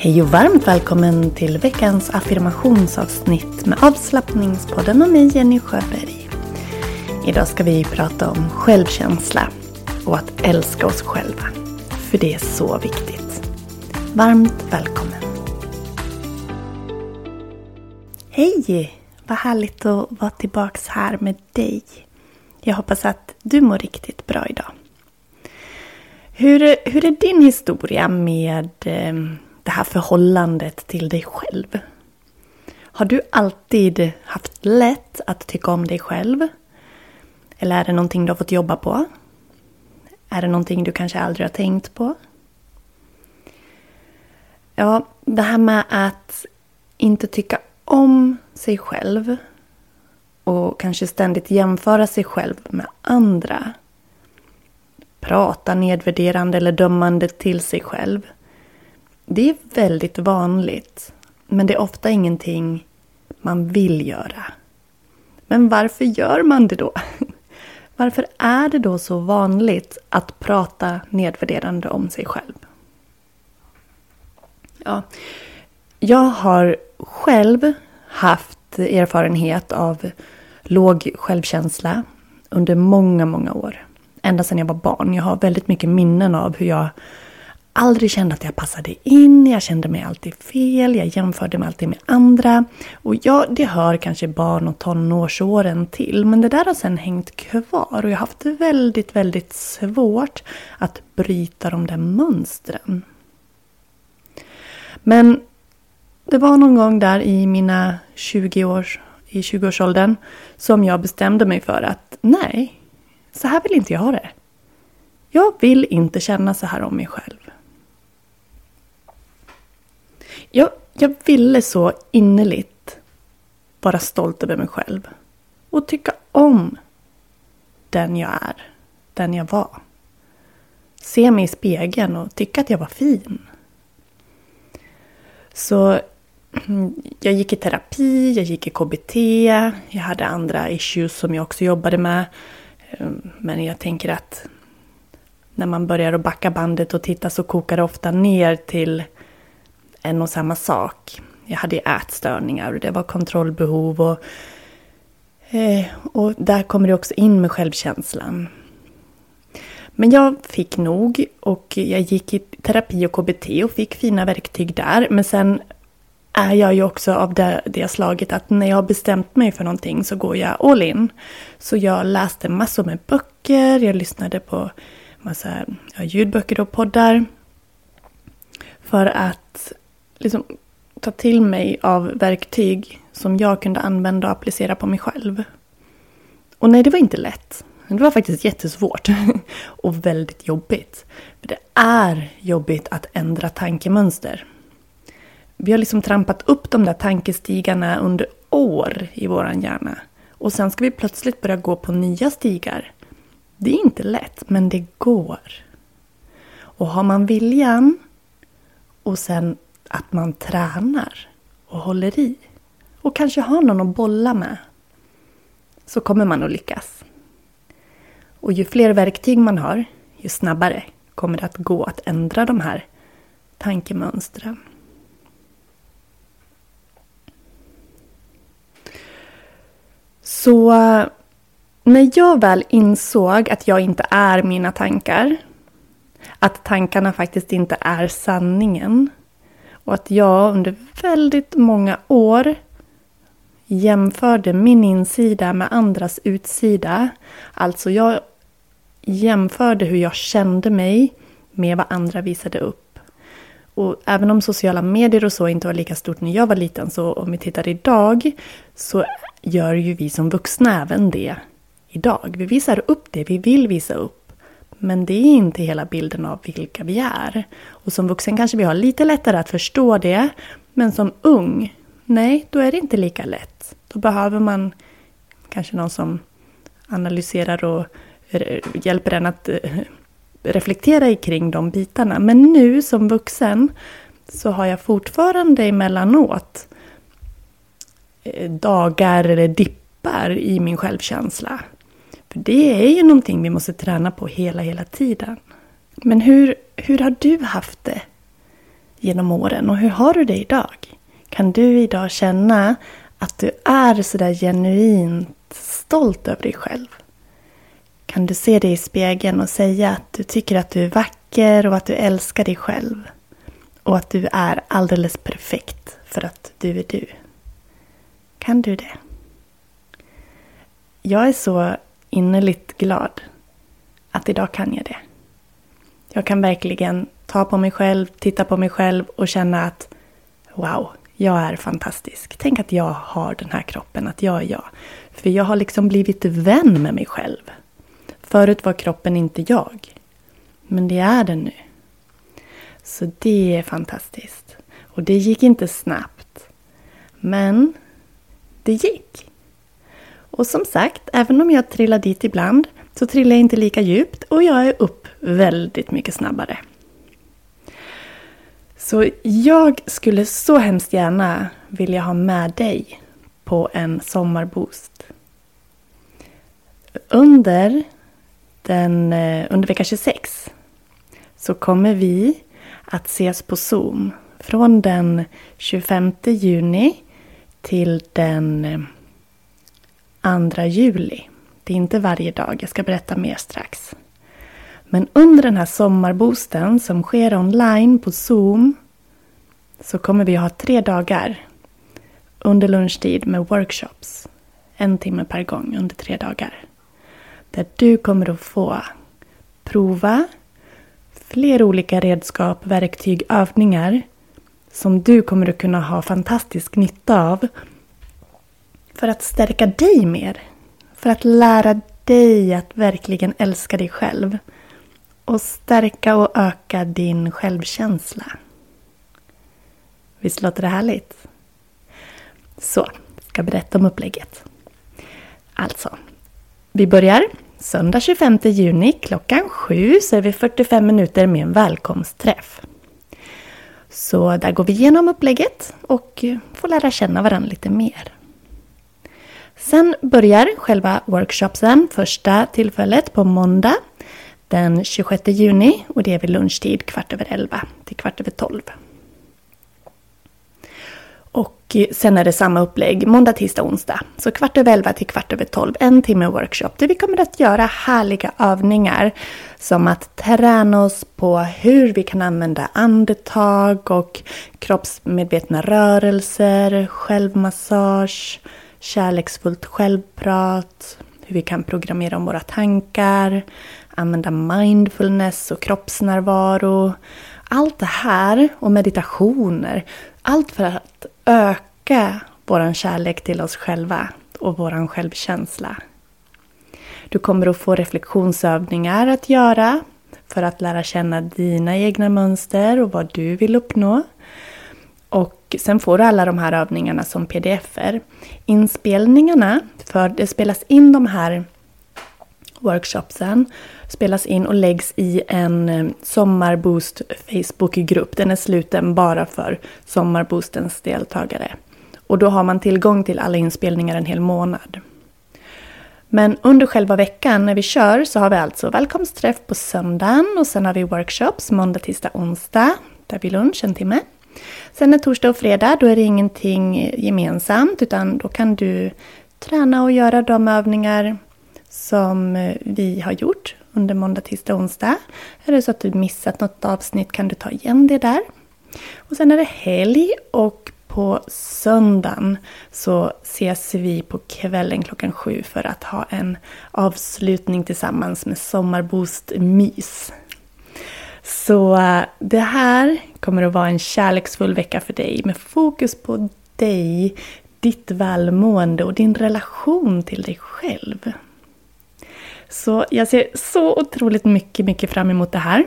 Hej och varmt välkommen till veckans affirmationsavsnitt med avslappningspodden och mig Jenny Sjöberg. Idag ska vi prata om självkänsla och att älska oss själva. För det är så viktigt. Varmt välkommen! Hej! Vad härligt att vara tillbaks här med dig. Jag hoppas att du mår riktigt bra idag. Hur, hur är din historia med eh, det här förhållandet till dig själv? Har du alltid haft lätt att tycka om dig själv? Eller är det någonting du har fått jobba på? Är det någonting du kanske aldrig har tänkt på? Ja, det här med att inte tycka om sig själv och kanske ständigt jämföra sig själv med andra. Prata nedvärderande eller dömande till sig själv. Det är väldigt vanligt, men det är ofta ingenting man vill göra. Men varför gör man det då? Varför är det då så vanligt att prata nedvärderande om sig själv? Ja, jag har själv haft erfarenhet av låg självkänsla under många, många år. Ända sedan jag var barn. Jag har väldigt mycket minnen av hur jag aldrig kände att jag passade in, jag kände mig alltid fel, jag jämförde mig alltid med andra. Och ja, det hör kanske barn och tonårsåren till, men det där har sen hängt kvar och jag har haft väldigt, väldigt svårt att bryta de där mönstren. Men det var någon gång där i mina 20 års, i 20-årsåldern som jag bestämde mig för att nej, så här vill inte jag ha det. Jag vill inte känna så här om mig själv. Jag, jag ville så innerligt vara stolt över mig själv. Och tycka om den jag är, den jag var. Se mig i spegeln och tycka att jag var fin. Så jag gick i terapi, jag gick i KBT, jag hade andra issues som jag också jobbade med. Ehm, men jag tänker att när man börjar att backa bandet och titta så kokar det ofta ner till en och samma sak. Jag hade ätstörningar och det var kontrollbehov och, eh, och där kommer det också in med självkänslan. Men jag fick nog och jag gick i terapi och KBT och fick fina verktyg där. Men sen är jag ju också av det, det slaget att när jag har bestämt mig för någonting så går jag all in. Så jag läste massor med böcker, jag lyssnade på massa ja, ljudböcker och poddar. För att liksom ta till mig av verktyg som jag kunde använda och applicera på mig själv. Och nej, det var inte lätt. Det var faktiskt jättesvårt och väldigt jobbigt. För det är jobbigt att ändra tankemönster. Vi har liksom trampat upp de där tankestigarna under år i våran hjärna. Och sen ska vi plötsligt börja gå på nya stigar. Det är inte lätt, men det går. Och har man viljan och sen att man tränar och håller i och kanske har någon att bolla med så kommer man att lyckas. Och ju fler verktyg man har, ju snabbare kommer det att gå att ändra de här tankemönstren. Så eh, när jag väl insåg att jag inte är mina tankar, att tankarna faktiskt inte är sanningen och att jag under väldigt många år jämförde min insida med andras utsida. Alltså jag jämförde hur jag kände mig med vad andra visade upp. Och även om sociala medier och så inte var lika stort när jag var liten, så om vi tittar idag så gör ju vi som vuxna även det idag. Vi visar upp det vi vill visa upp. Men det är inte hela bilden av vilka vi är. Och som vuxen kanske vi har lite lättare att förstå det. Men som ung, nej, då är det inte lika lätt. Då behöver man kanske någon som analyserar och eh, hjälper en att eh, reflektera kring de bitarna. Men nu som vuxen så har jag fortfarande emellanåt eh, dagar eller dippar i min självkänsla. För det är ju någonting vi måste träna på hela, hela tiden. Men hur, hur har du haft det genom åren och hur har du det idag? Kan du idag känna att du är sådär genuint stolt över dig själv? Kan du se dig i spegeln och säga att du tycker att du är vacker och att du älskar dig själv? Och att du är alldeles perfekt för att du är du. Kan du det? Jag är så innerligt glad att idag kan jag det. Jag kan verkligen ta på mig själv, titta på mig själv och känna att wow, jag är fantastisk. Tänk att jag har den här kroppen, att jag är jag. För jag har liksom blivit vän med mig själv. Förut var kroppen inte jag. Men det är den nu. Så det är fantastiskt. Och det gick inte snabbt. Men det gick. Och som sagt, även om jag trillar dit ibland så trillar jag inte lika djupt och jag är upp väldigt mycket snabbare. Så jag skulle så hemskt gärna vilja ha med dig på en sommarboost. Under, den, eh, under vecka 26 så kommer vi att ses på Zoom från den 25 juni till den eh, 2 juli. Det är inte varje dag, jag ska berätta mer strax. Men under den här sommarboosten som sker online på Zoom så kommer vi ha tre dagar under lunchtid med workshops. En timme per gång under tre dagar. Där du kommer att få prova fler olika redskap, verktyg, övningar som du kommer att kunna ha fantastisk nytta av för att stärka dig mer. För att lära dig att verkligen älska dig själv. Och stärka och öka din självkänsla. Visst låter det härligt? Så, ska berätta om upplägget. Alltså, vi börjar söndag 25 juni klockan 7 så är vi 45 minuter med en välkomstträff. Så där går vi igenom upplägget och får lära känna varandra lite mer. Sen börjar själva workshopsen, första tillfället på måndag den 26 juni och det är vid lunchtid kvart över 11 till kvart över 12. Och eh, sen är det samma upplägg måndag, tisdag, onsdag. Så kvart över 11 till kvart över 12, en timme workshop där vi kommer att göra härliga övningar som att träna oss på hur vi kan använda andetag och kroppsmedvetna rörelser, självmassage, kärleksfullt självprat, hur vi kan programmera om våra tankar, använda mindfulness och kroppsnärvaro. Allt det här och meditationer, allt för att öka vår kärlek till oss själva och vår självkänsla. Du kommer att få reflektionsövningar att göra för att lära känna dina egna mönster och vad du vill uppnå. Och sen får du alla de här övningarna som pdf-er. Inspelningarna, för det spelas in de här workshopsen spelas in och läggs i en eh, Sommarboost Facebookgrupp. Den är sluten bara för Sommarboostens deltagare. Och då har man tillgång till alla inspelningar en hel månad. Men under själva veckan när vi kör så har vi alltså välkomstträff på söndagen och sen har vi workshops måndag, tisdag, onsdag. Där vi lunch en timme. Sen är torsdag och fredag, då är det ingenting gemensamt utan då kan du träna och göra de övningar som eh, vi har gjort under måndag, tisdag, onsdag. Är det så att du missat något avsnitt kan du ta igen det där. Och sen är det helg och på söndagen så ses vi på kvällen klockan sju för att ha en avslutning tillsammans med Sommarboost-mys. Så eh, det här kommer att vara en kärleksfull vecka för dig med fokus på dig, ditt välmående och din relation till dig själv. Så jag ser så otroligt mycket, mycket fram emot det här.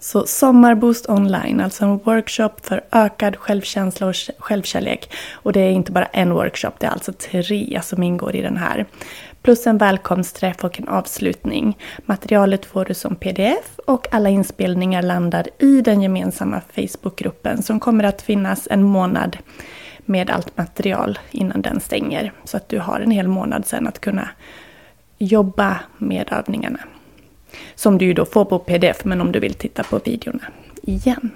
Så Sommarboost online, alltså en workshop för ökad självkänsla och självkärlek. Och det är inte bara en workshop, det är alltså tre som ingår i den här. Plus en välkomstträff och en avslutning. Materialet får du som pdf och alla inspelningar landar i den gemensamma Facebookgruppen som kommer att finnas en månad med allt material innan den stänger. Så att du har en hel månad sen att kunna jobba med övningarna. Som du ju då får på pdf, men om du vill titta på videorna igen.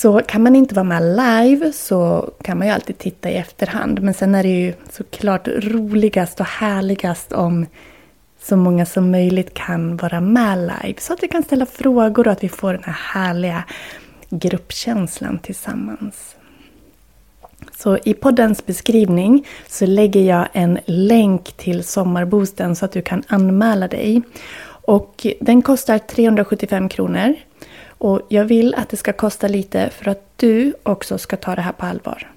Så kan man inte vara med live så kan man ju alltid titta i efterhand. Men sen är det ju såklart roligast och härligast om så många som möjligt kan vara med live. Så att vi kan ställa frågor och att vi får den här härliga gruppkänslan tillsammans. Så i poddens beskrivning så lägger jag en länk till Sommarboosten så att du kan anmäla dig. Och den kostar 375 kronor. Och jag vill att det ska kosta lite för att du också ska ta det här på allvar.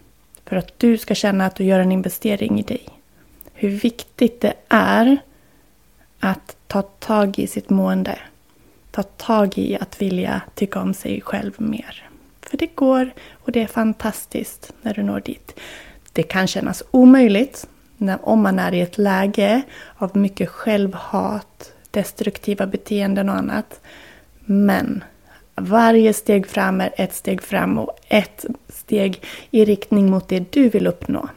För att du ska känna att du gör en investering i dig. Hur viktigt det är att ta tag i sitt mående. Ta tag i att vilja tycka om sig själv mer. För det går och det är fantastiskt när du når dit. Det kan kännas omöjligt när, om man är i ett läge av mycket självhat, destruktiva beteenden och annat. Men varje steg fram är ett steg fram och ett steg i riktning mot det du vill uppnå.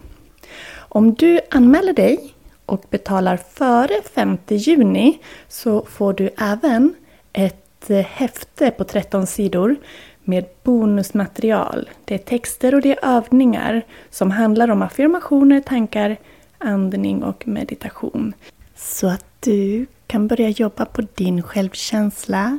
Om du anmäler dig och betalar före 5 juni så får du även ett eh, häfte på 13 sidor med bonusmaterial. Det är texter och det är övningar som handlar om affirmationer, tankar, andning och meditation. Så att du kan börja jobba på din självkänsla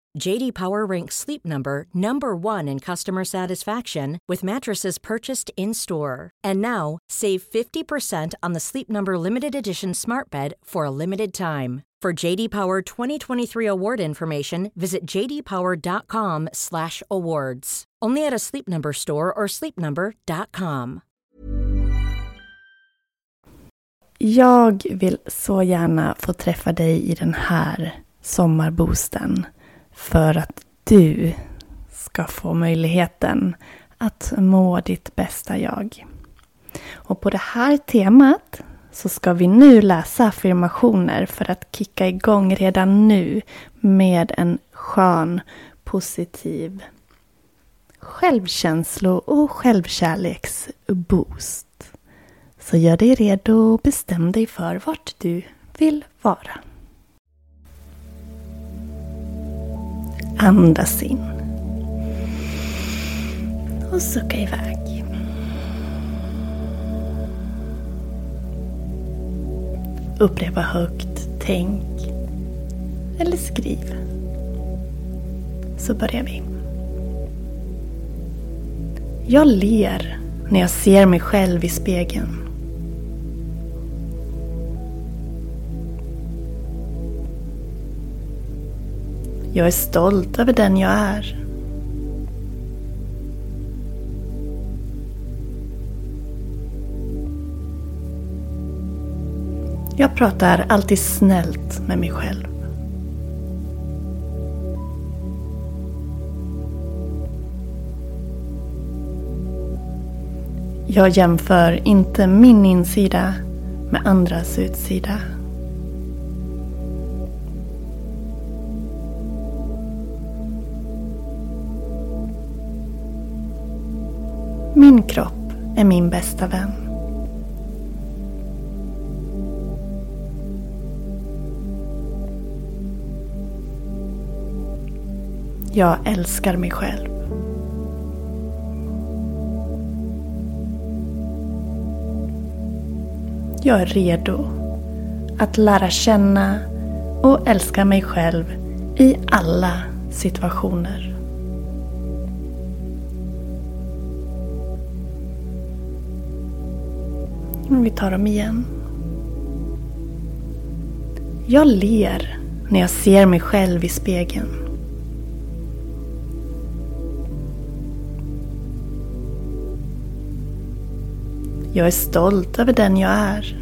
JD Power ranks Sleep Number number 1 in customer satisfaction with mattresses purchased in-store. And now, save 50% on the Sleep Number limited edition Smart Bed for a limited time. For JD Power 2023 award information, visit jdpower.com/awards. Only at a Sleep Number store or sleepnumber.com. Jag vill så gärna få träffa dig i den här sommarboosten för att du ska få möjligheten att må ditt bästa jag. Och på det här temat så ska vi nu läsa affirmationer för att kicka igång redan nu med en skön, positiv självkänslo och självkärleksboost. Så gör dig redo och bestäm dig för vart du vill vara. Andas in. Och sucka iväg. Upprepa högt, tänk eller skriv. Så börjar vi. Jag ler när jag ser mig själv i spegeln. Jag är stolt över den jag är. Jag pratar alltid snällt med mig själv. Jag jämför inte min insida med andras utsida. Min kropp är min bästa vän. Jag älskar mig själv. Jag är redo att lära känna och älska mig själv i alla situationer. Vi tar dem igen. Jag ler när jag ser mig själv i spegeln. Jag är stolt över den jag är.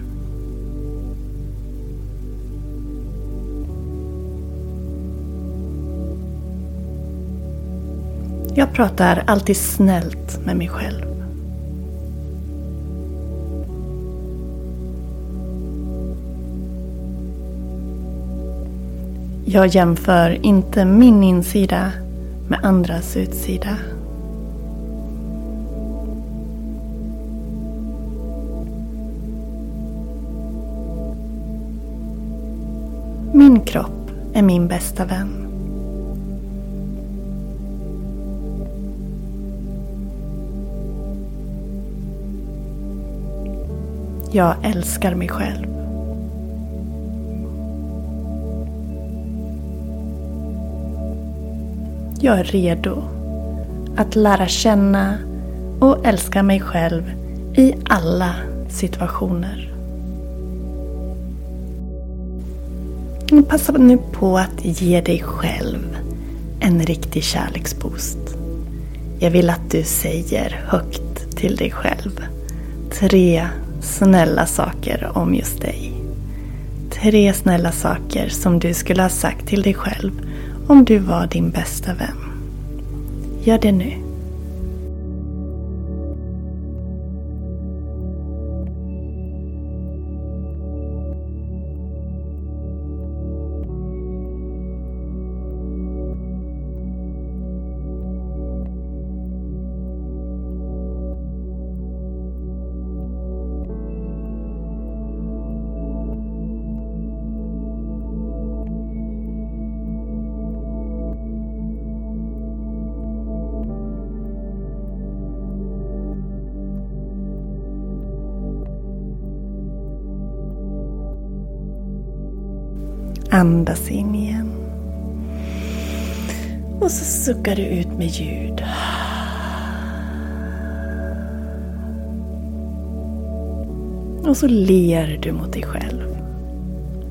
Jag pratar alltid snällt med mig själv. Jag jämför inte min insida med andras utsida. Min kropp är min bästa vän. Jag älskar mig själv. Jag är redo att lära känna och älska mig själv i alla situationer. Passa nu på att ge dig själv en riktig kärleksboost. Jag vill att du säger högt till dig själv tre snälla saker om just dig. Tre snälla saker som du skulle ha sagt till dig själv om du var din bästa vän. Gör det nu. Andas in igen. Och så suckar du ut med ljud. Och så ler du mot dig själv.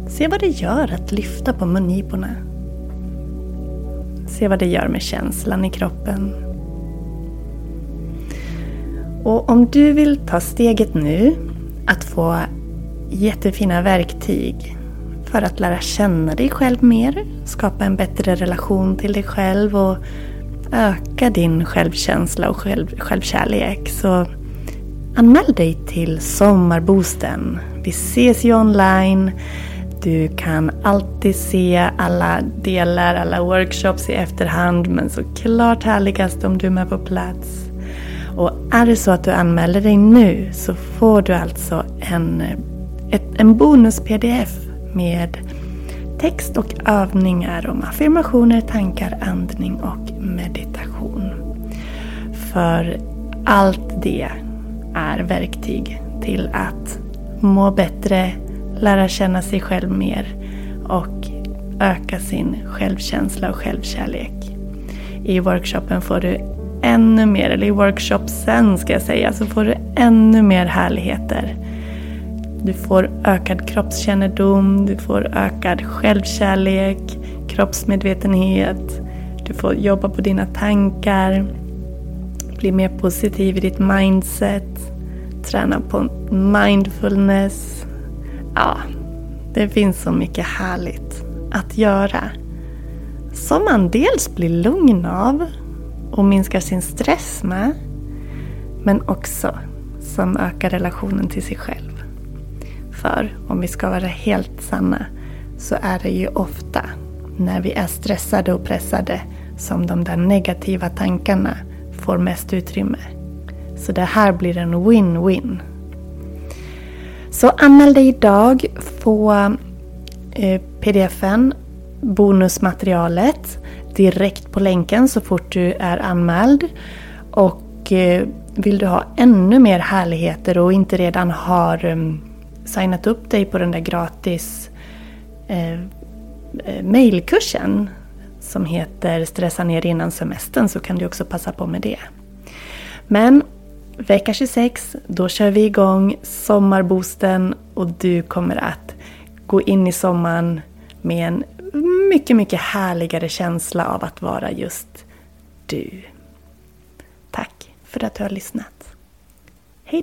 Se vad det gör att lyfta på mungiporna. Se vad det gör med känslan i kroppen. Och om du vill ta steget nu att få jättefina verktyg för att lära känna dig själv mer, skapa en bättre relation till dig själv och öka din självkänsla och själv, självkärlek. Så anmäl dig till Sommarboosten. Vi ses ju online. Du kan alltid se alla delar, alla workshops i efterhand men såklart härligast om du är med på plats. Och är det så att du anmäler dig nu så får du alltså en, ett, en bonus-pdf med text och övningar om affirmationer, tankar, andning och meditation. För allt det är verktyg till att må bättre, lära känna sig själv mer och öka sin självkänsla och självkärlek. I workshopen får du ännu mer, eller i workshopsen ska jag säga, så får du ännu mer härligheter. Du får ökad kroppskännedom, du får ökad självkärlek, kroppsmedvetenhet, du får jobba på dina tankar, bli mer positiv i ditt mindset, träna på mindfulness. Ja, det finns så mycket härligt att göra. Som man dels blir lugn av och minskar sin stress med. Men också som ökar relationen till sig själv. För om vi ska vara helt sanna så är det ju ofta när vi är stressade och pressade som de där negativa tankarna får mest utrymme. Så det här blir en win-win. Så anmäl dig idag. Få eh, pdfen, bonusmaterialet direkt på länken så fort du är anmäld. Och eh, vill du ha ännu mer härligheter och inte redan har um, signat upp dig på den där gratis eh, eh, mailkursen som heter Stressa ner innan semestern så kan du också passa på med det. Men vecka 26, då kör vi igång sommarboosten och du kommer att gå in i sommaren med en mycket, mycket härligare känsla av att vara just du. Tack för att du har lyssnat. Hej